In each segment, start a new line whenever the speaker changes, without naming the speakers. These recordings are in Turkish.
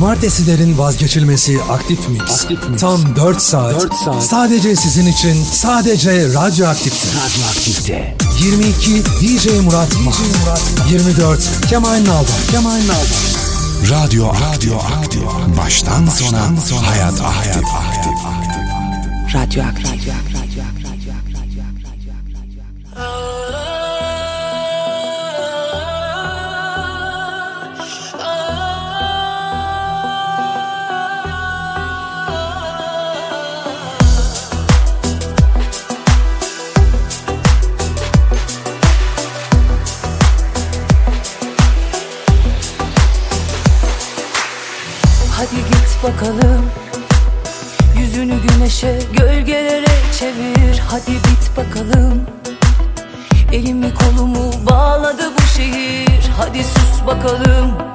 Cumartesilerin vazgeçilmesi Aktif Mix.
Aktif Mix.
Tam 4 saat.
4 saat.
Sadece sizin için. Sadece Radyo
Aktif'te. Radyo Aktif'te.
22 DJ Murat DJ Murat. 24 Kemal Nalban. Kemal Nalban.
Radyo Radyo Aktif. Baştan, Baştan sona, sona hayat aktif. Aktif.
Radyo
Aktif. Radyo aktif. bakalım. Yüzünü güneşe gölgelere çevir. Hadi bit bakalım. Elimi kolumu bağladı bu şehir. Hadi sus bakalım.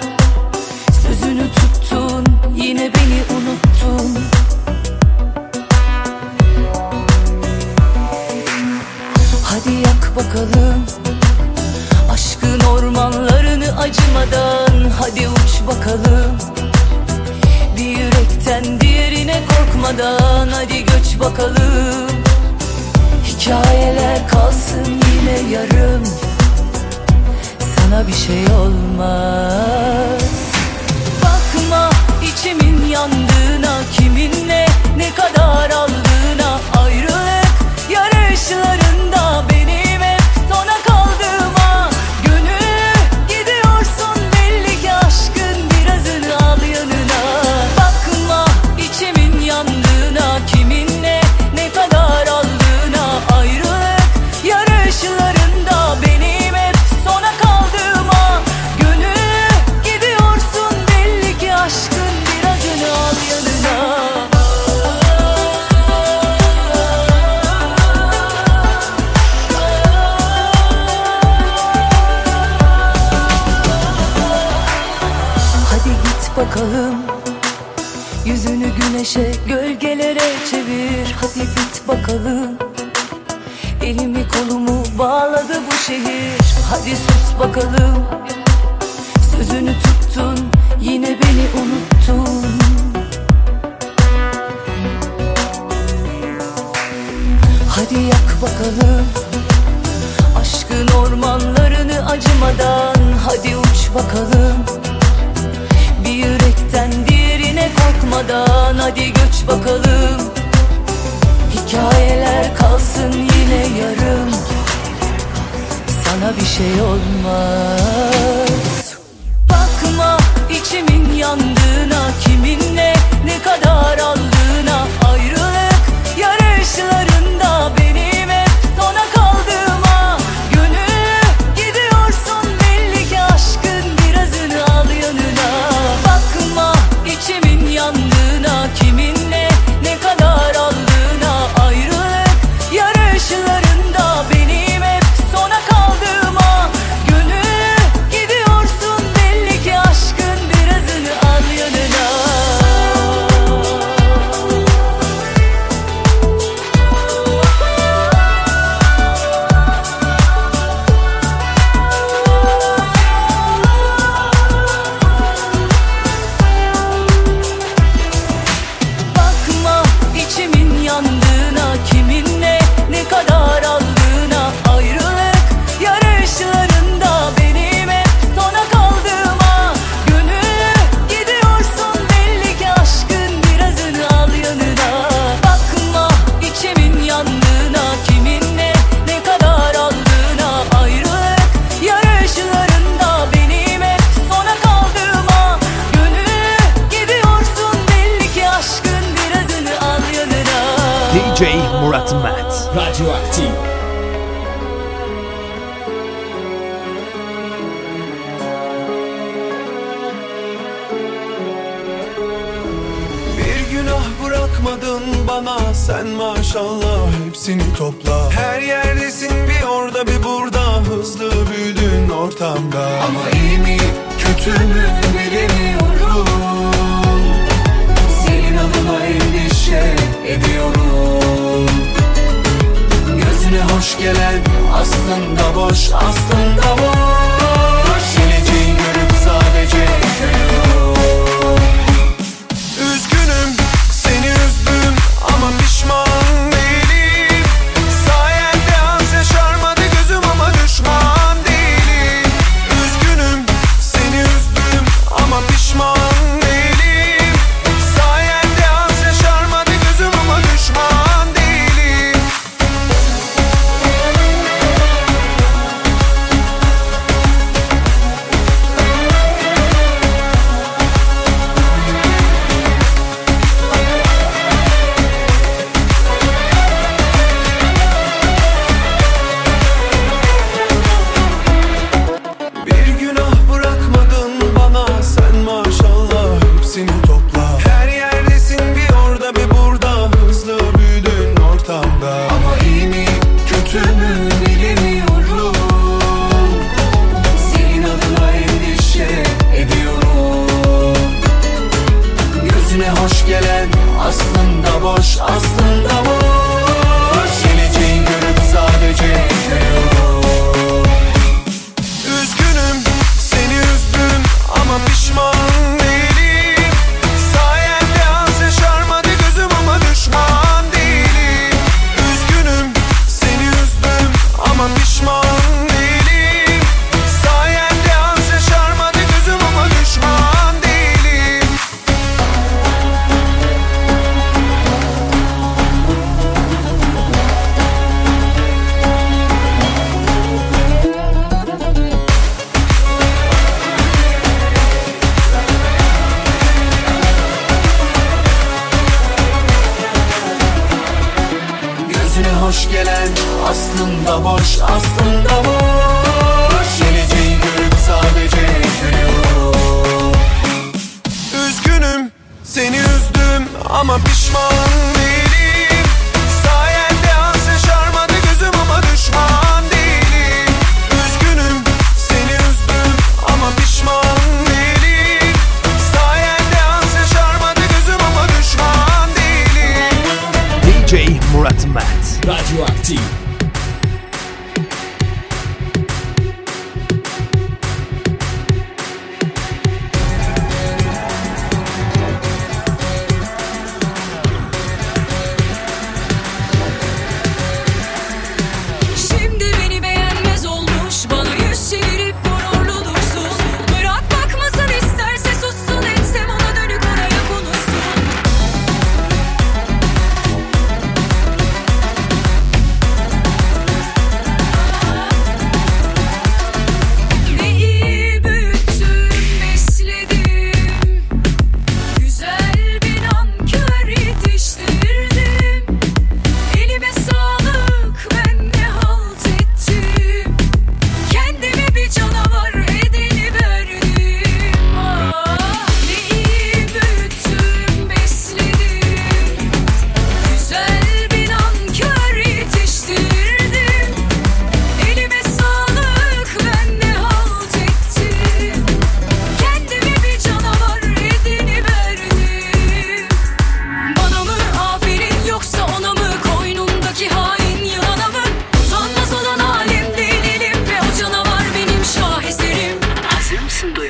Ama
pişman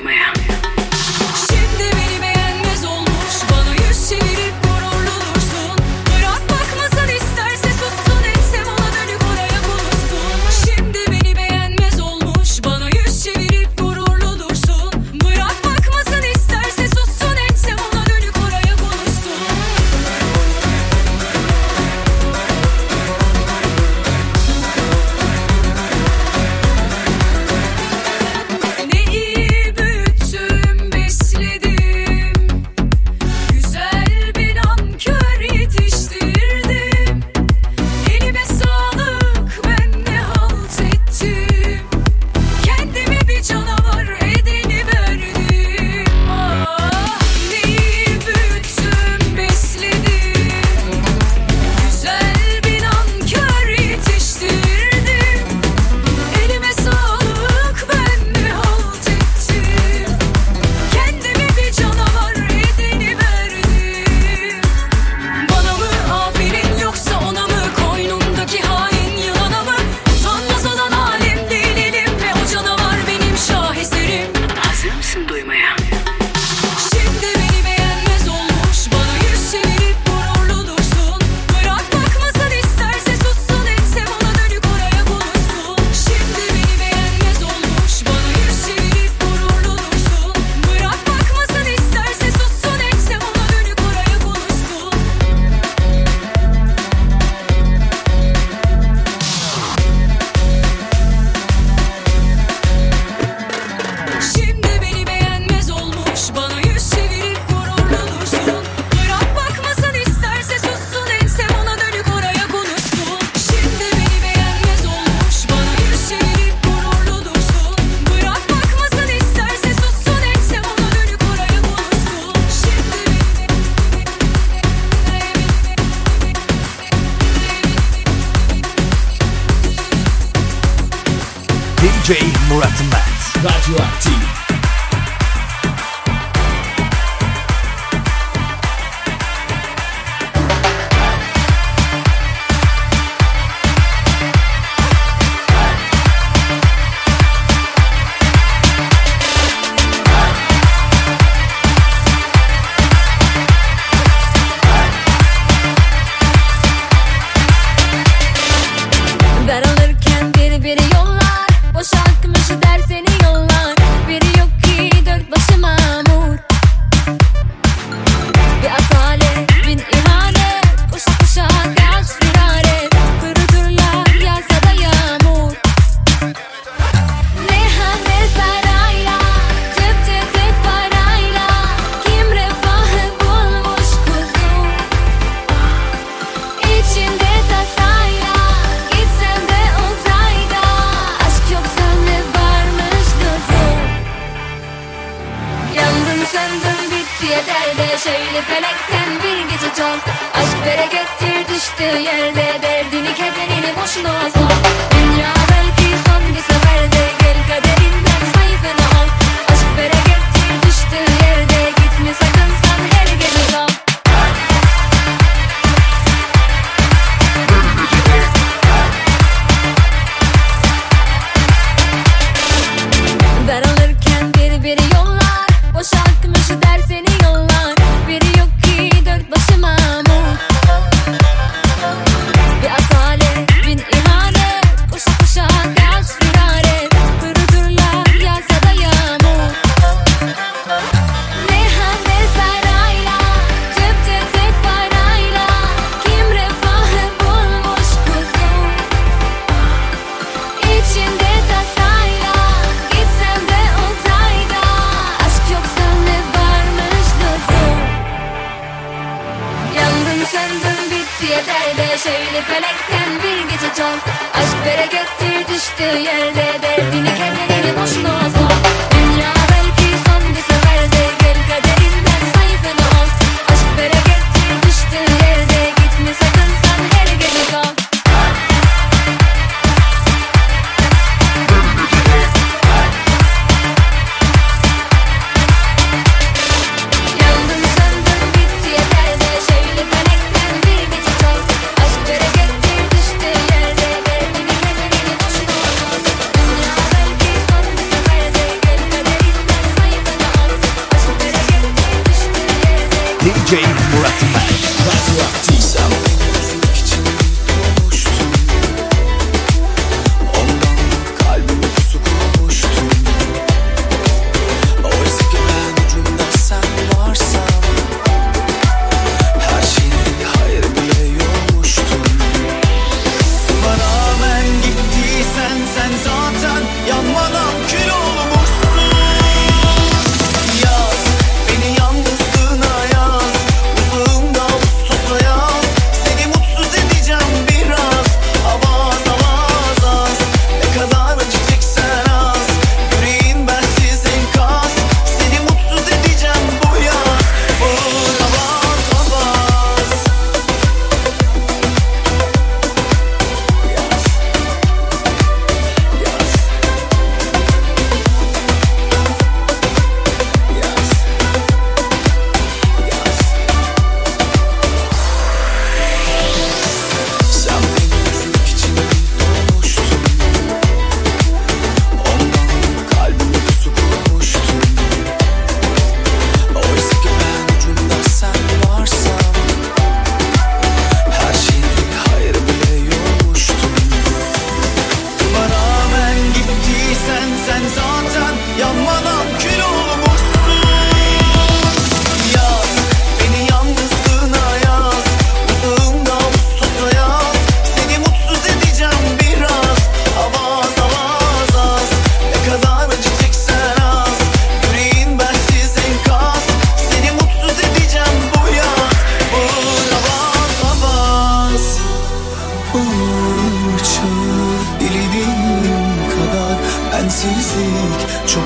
Yeah.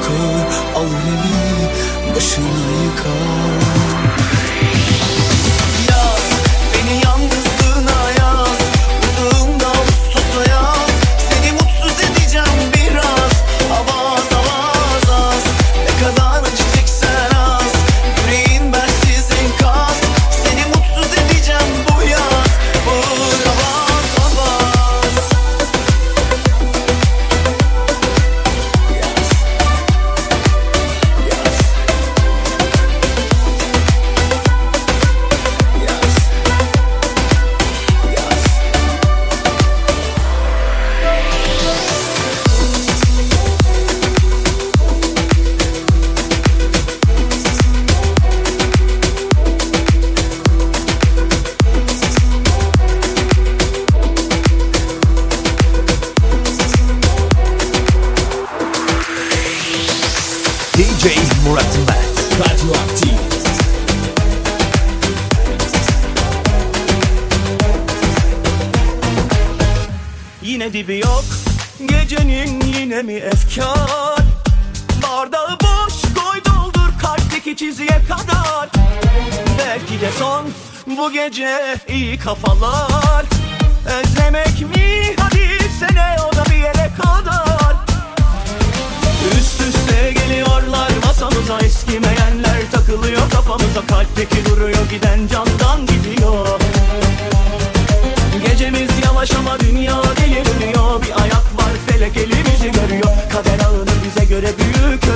Ağır alır evi başına yıkar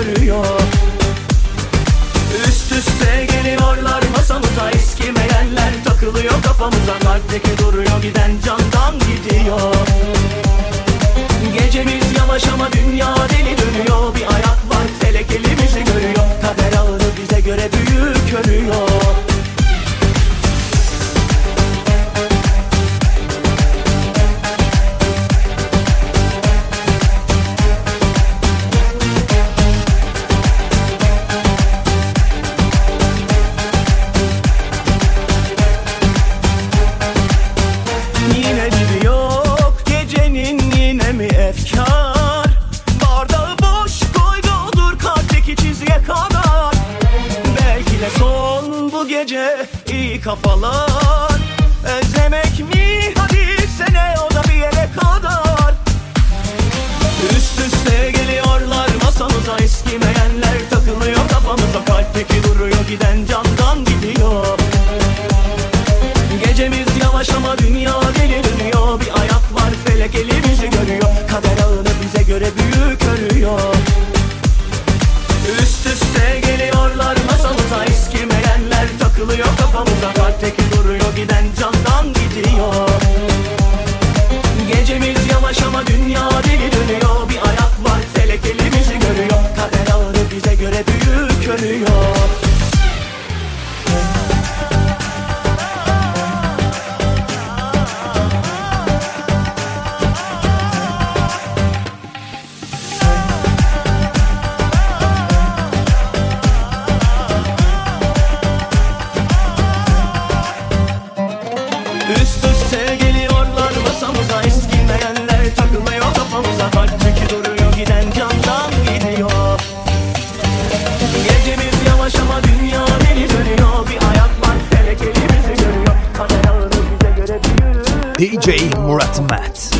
görüyor. Üst üste geliyorlar masamıza Eskimeyenler. Takılıyor kafamıza Kalpteki duruyor giden candan gidiyor. Gecemiz yavaş ama dünya deli dönüyor. Bir ayak var felek elimizi görüyor. Kader ağrı bize göre büyük görüyor
Murat
Matt.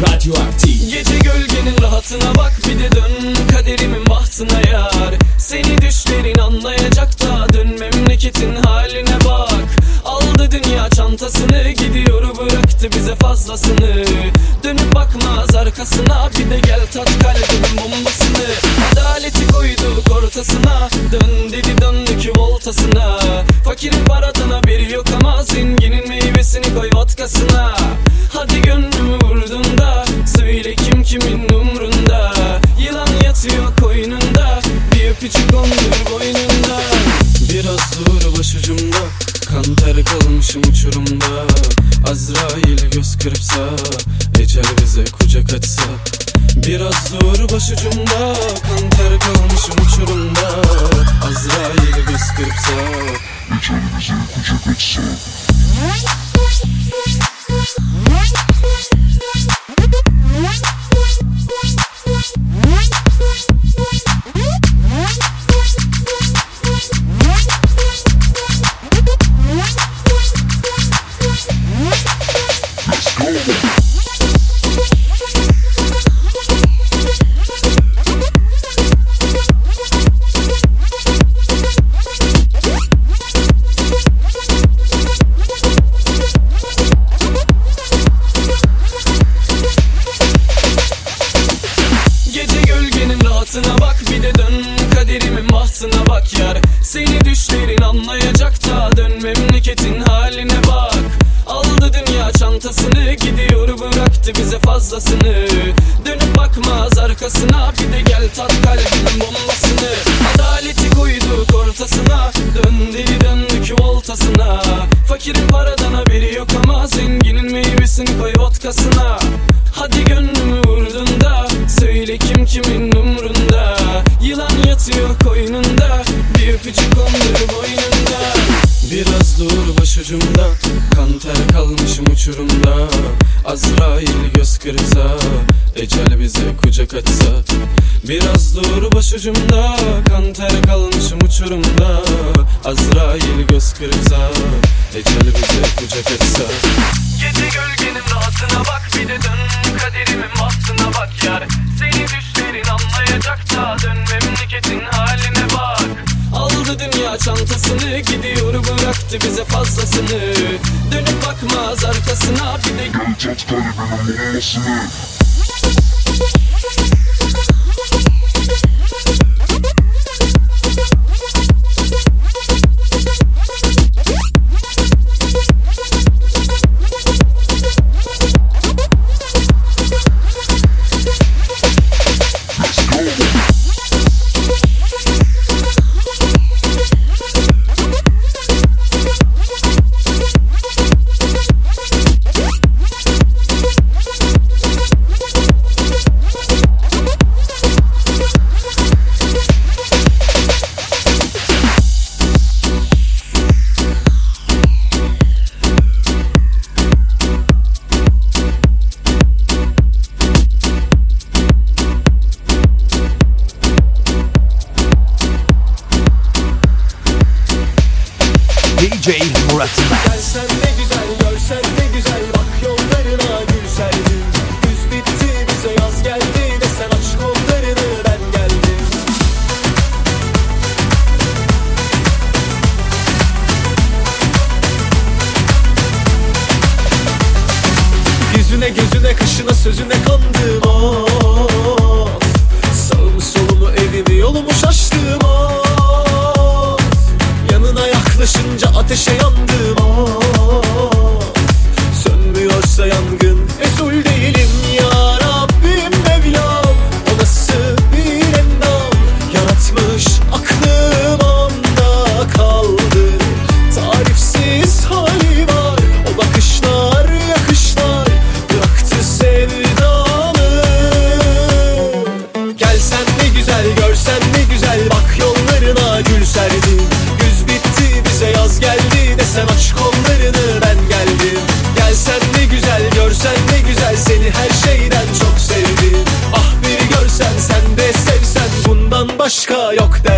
Başka yok derdim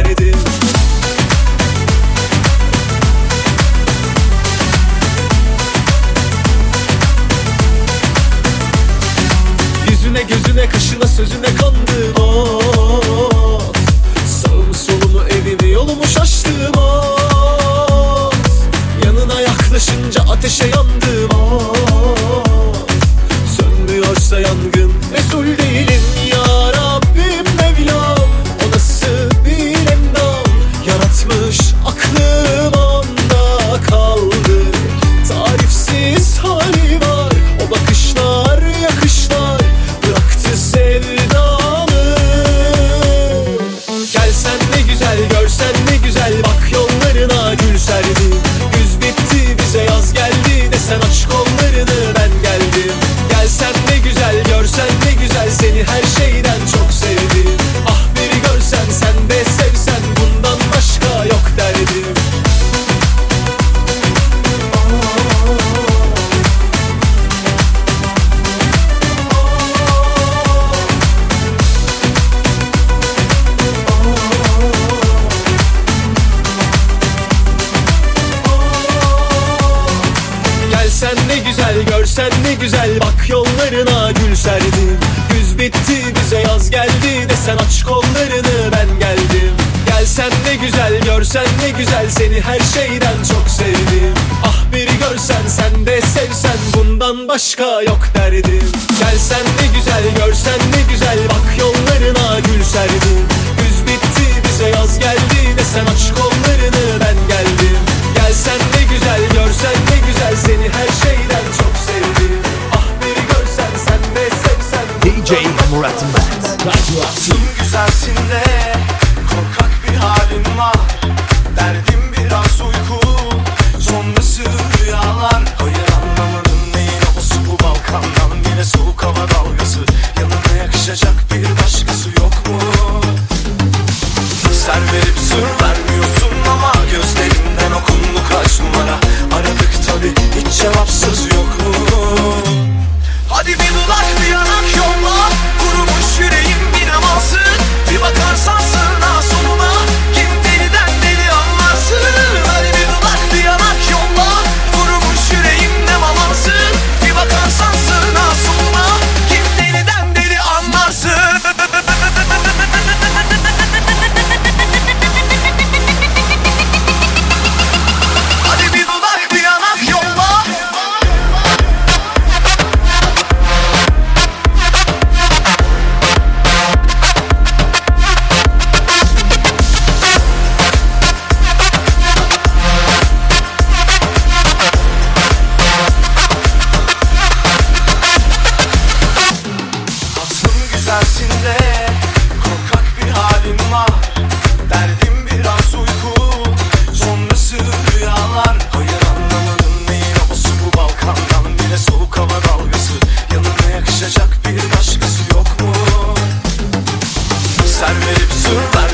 수밖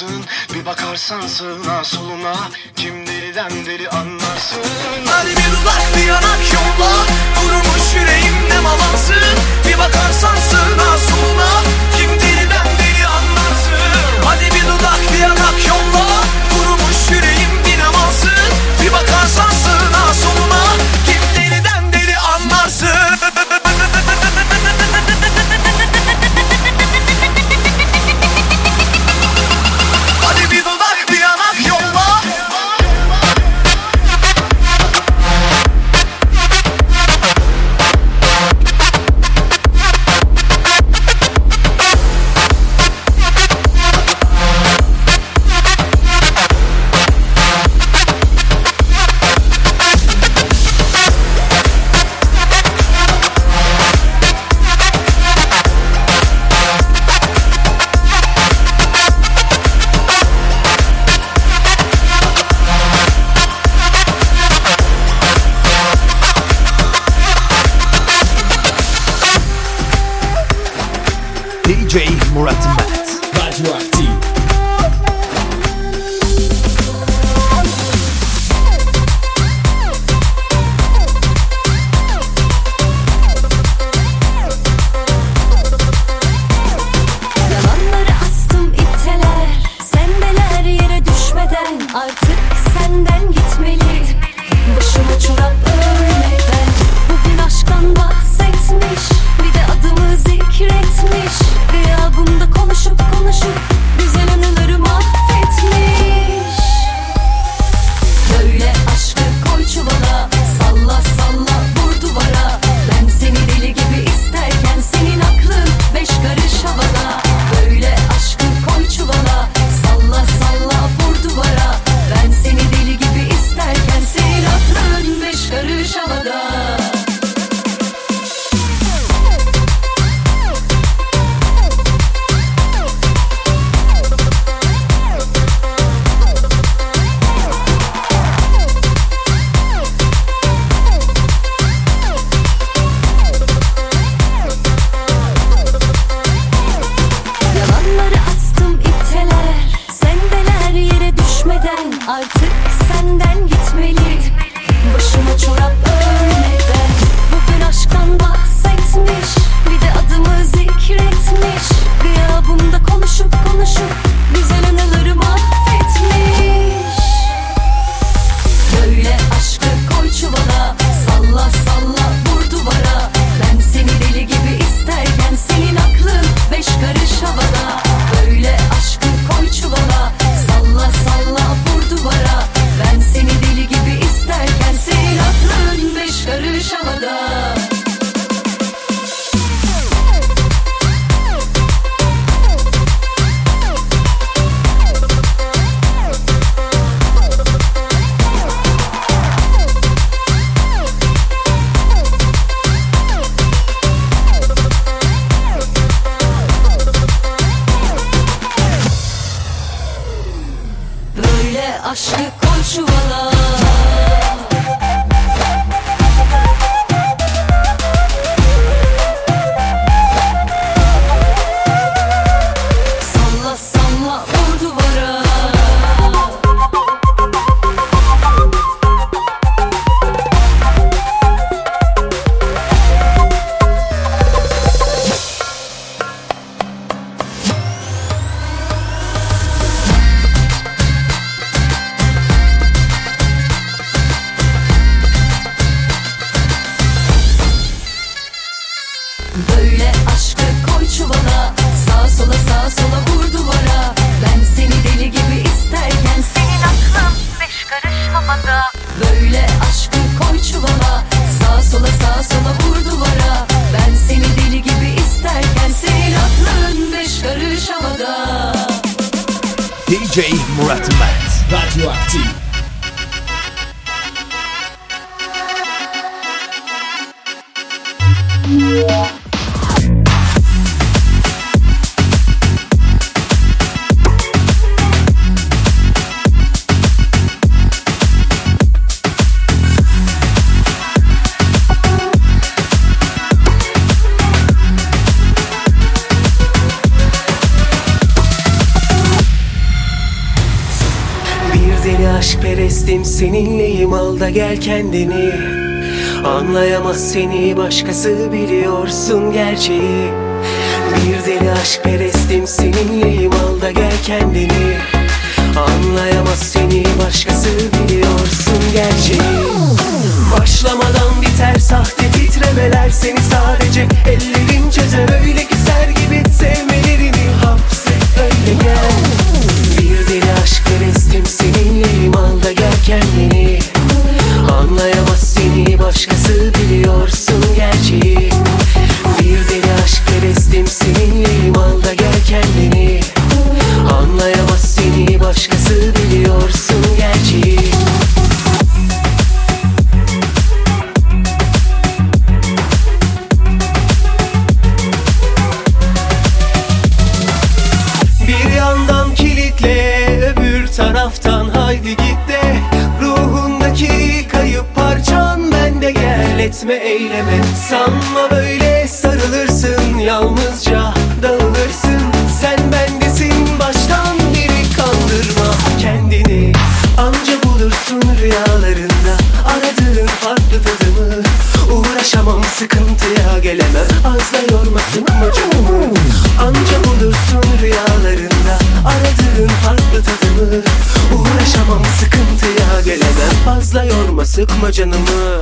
binem alsın Bir bakarsan sağına soluna. Kim deliden deli anlarsın
kendini. Anlayamaz seni başkası biliyorsun gerçeği. Bir deli aşk perestim seninle. etme eyleme. Sanma böyle sarılırsın yalnızca dağılırsın. Sen bendesin baştan beri kandırma kendini. Anca bulursun rüyalarında aradığın farklı tadımı. Uğraşamam sıkıntıya gelemem. Azla yormasın amacımı. Anca bulursun rüyalarında aradığın farklı tadımı. Uğraşamam sıkıntıya gelemem. Fazla yorma sıkma canımı.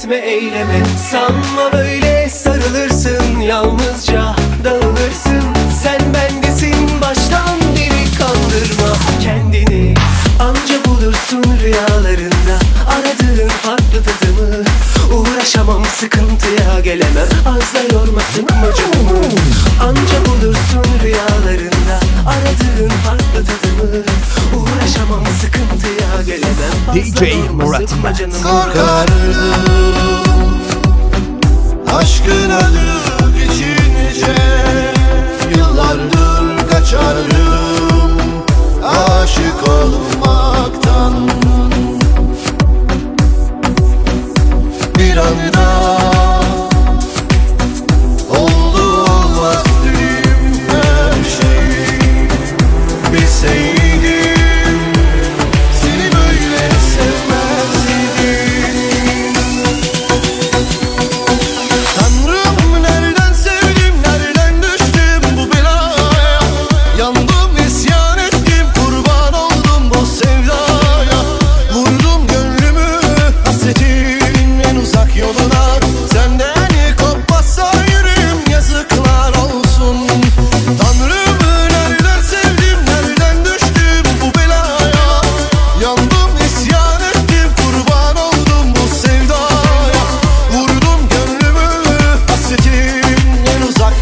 etme eyleme. Sanma böyle sarılırsın yalnızca dağılırsın. Sen bendesin baştan beri kandırma kendini. Anca bulursun rüyalarında aradığın farklı tadımı. Uğraşamam sıkıntıya gelemem. Az da yorma sıkma Anca bulursun rüyalarında aradığın farklı tadımı. Uğraşamam sıkıntıya
DJ Murat Mert.
Korkardım Aşkın ölüp içince Yıllardır kaçardım Aşık olmaktan. Bir
an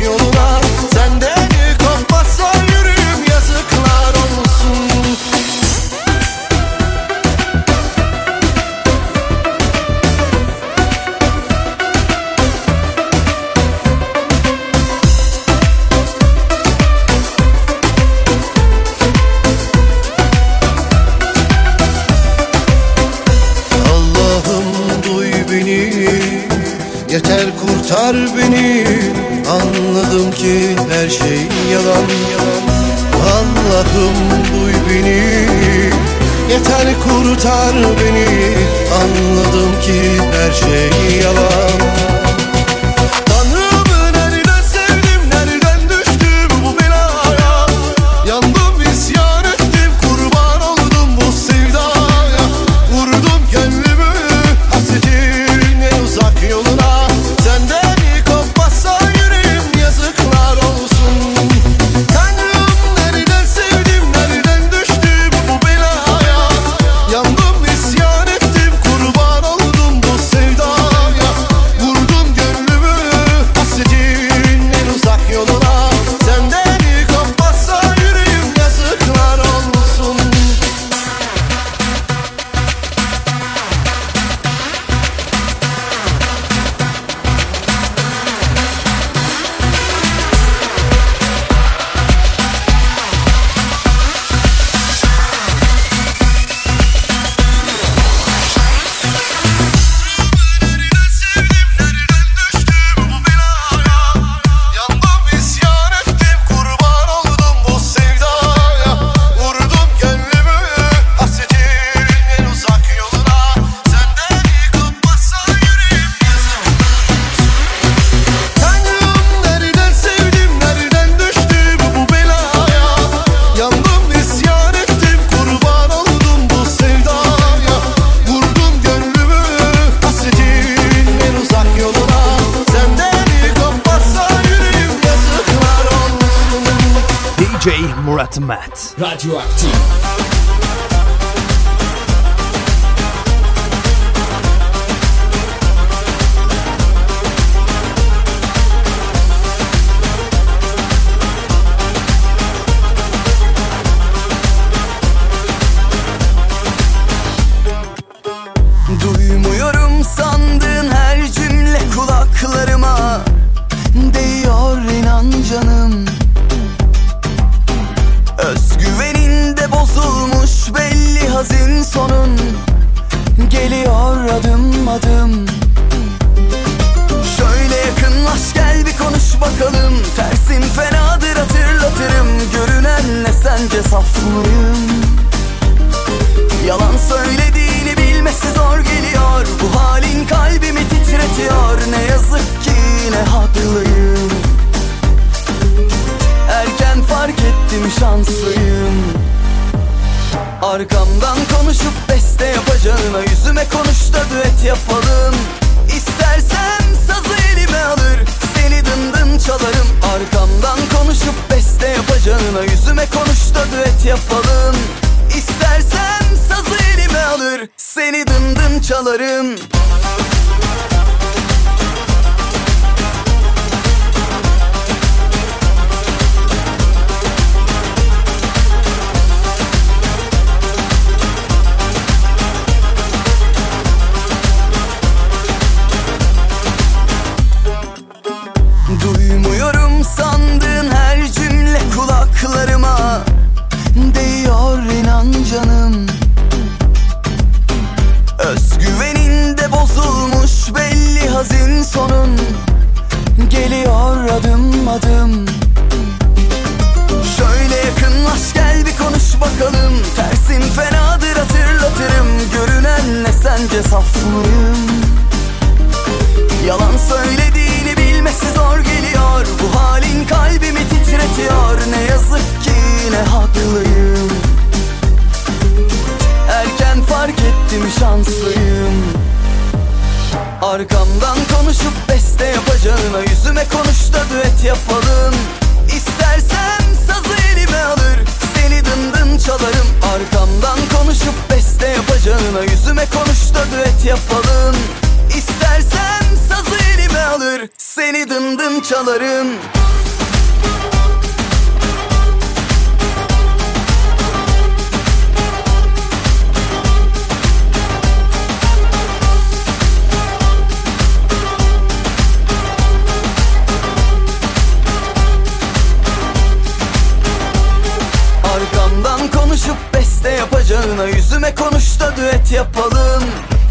yolu çalarım. Arkamdan konuşup beste yapacağına Yüzüme konuş da düet yapalım. İstersem sazı elime alır Seni dın dın çalarım hazin sonun Geliyor adım adım. Şöyle yakınlaş gel bir konuş bakalım. Tersin fenadır hatırlatırım. Görünenle sence saf mıyım? Yalan söylediğini bilmesi zor geliyor. Bu halin kalbimi titretiyor. Ne yazık ki ne haklıyım. Erken fark ettim şanslıyım Arkamdan konuşup beste yapacağına Yüzüme konuş da düet yapalım. İstersem sazı elime alır Seni dın dın çalarım. Arkamdan konuşup beste yapacağına Yüzüme konuş da düet yapalım. İstersem sazı elime alır Seni dın dın çalarım yapacağına Yüzüme konuş da düet yapalım.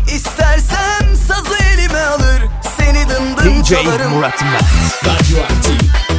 İstersem sazı elime alır. Seni dın dın
DJ Murat Mert.
Evet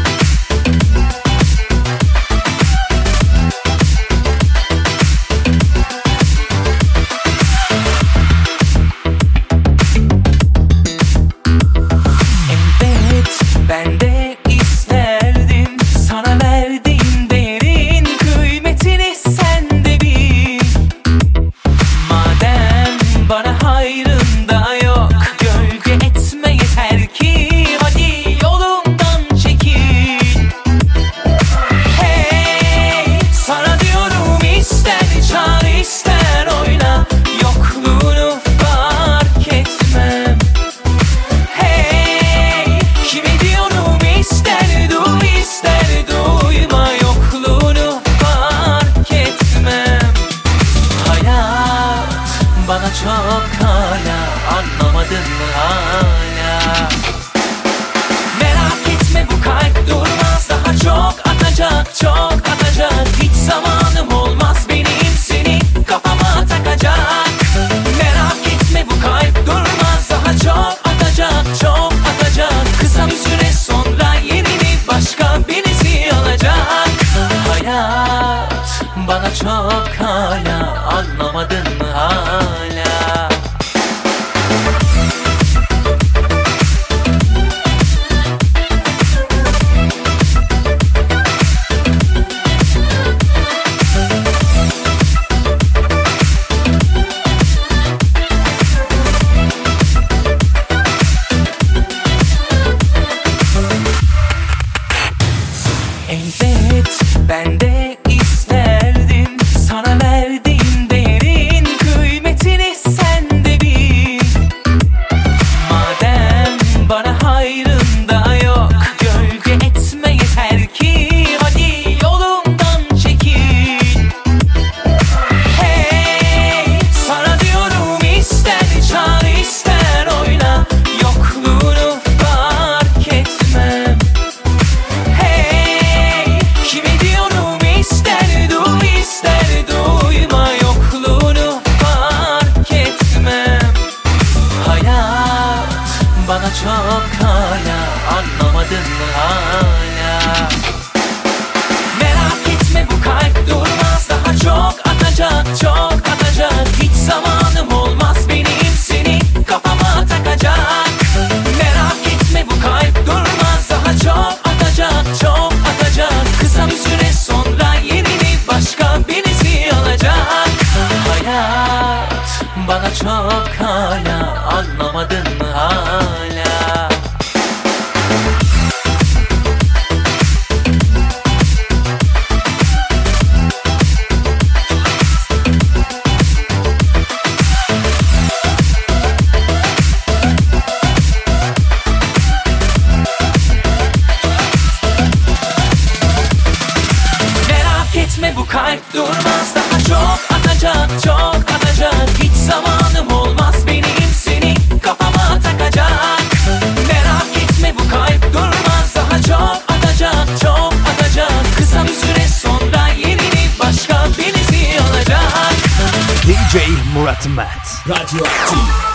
Murat Mert.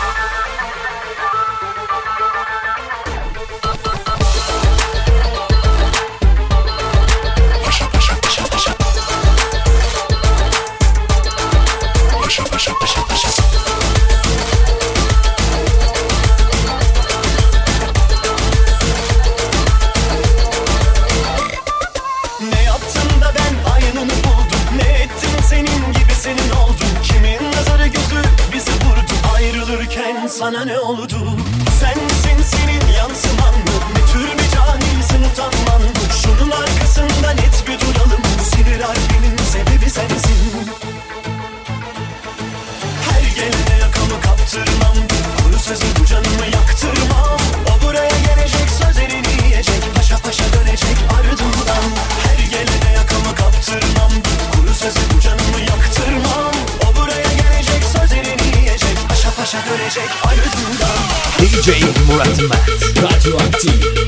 Murat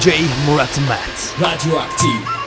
DJ Murat Mat.
Radioactive.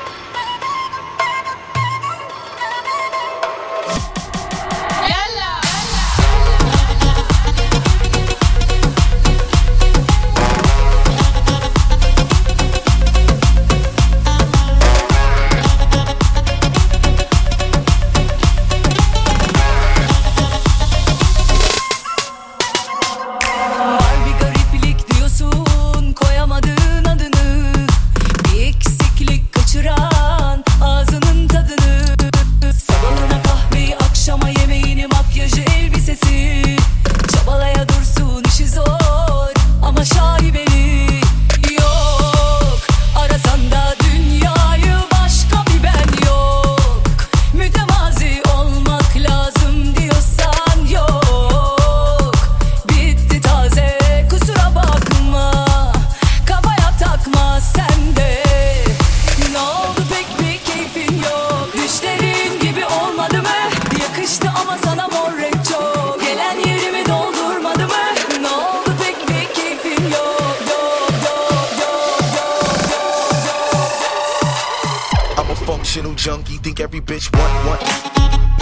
Emotional junkie, think every bitch want, want.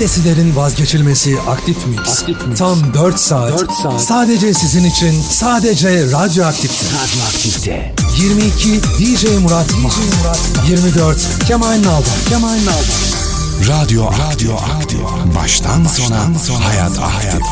Mert. Radyoaktif.
Cumartesilerin vazgeçilmezi Aktif Mix. Tam 4 saat.
4 saat.
Sadece sizin için. Sadece Radyoaktif'te.
Radyoaktifte.
22 DJ Murat DJ Murat 24 Kemal Nalban. Kemal Nalban.
Radyo Radyo Radyo Baştan sona hayat aktif.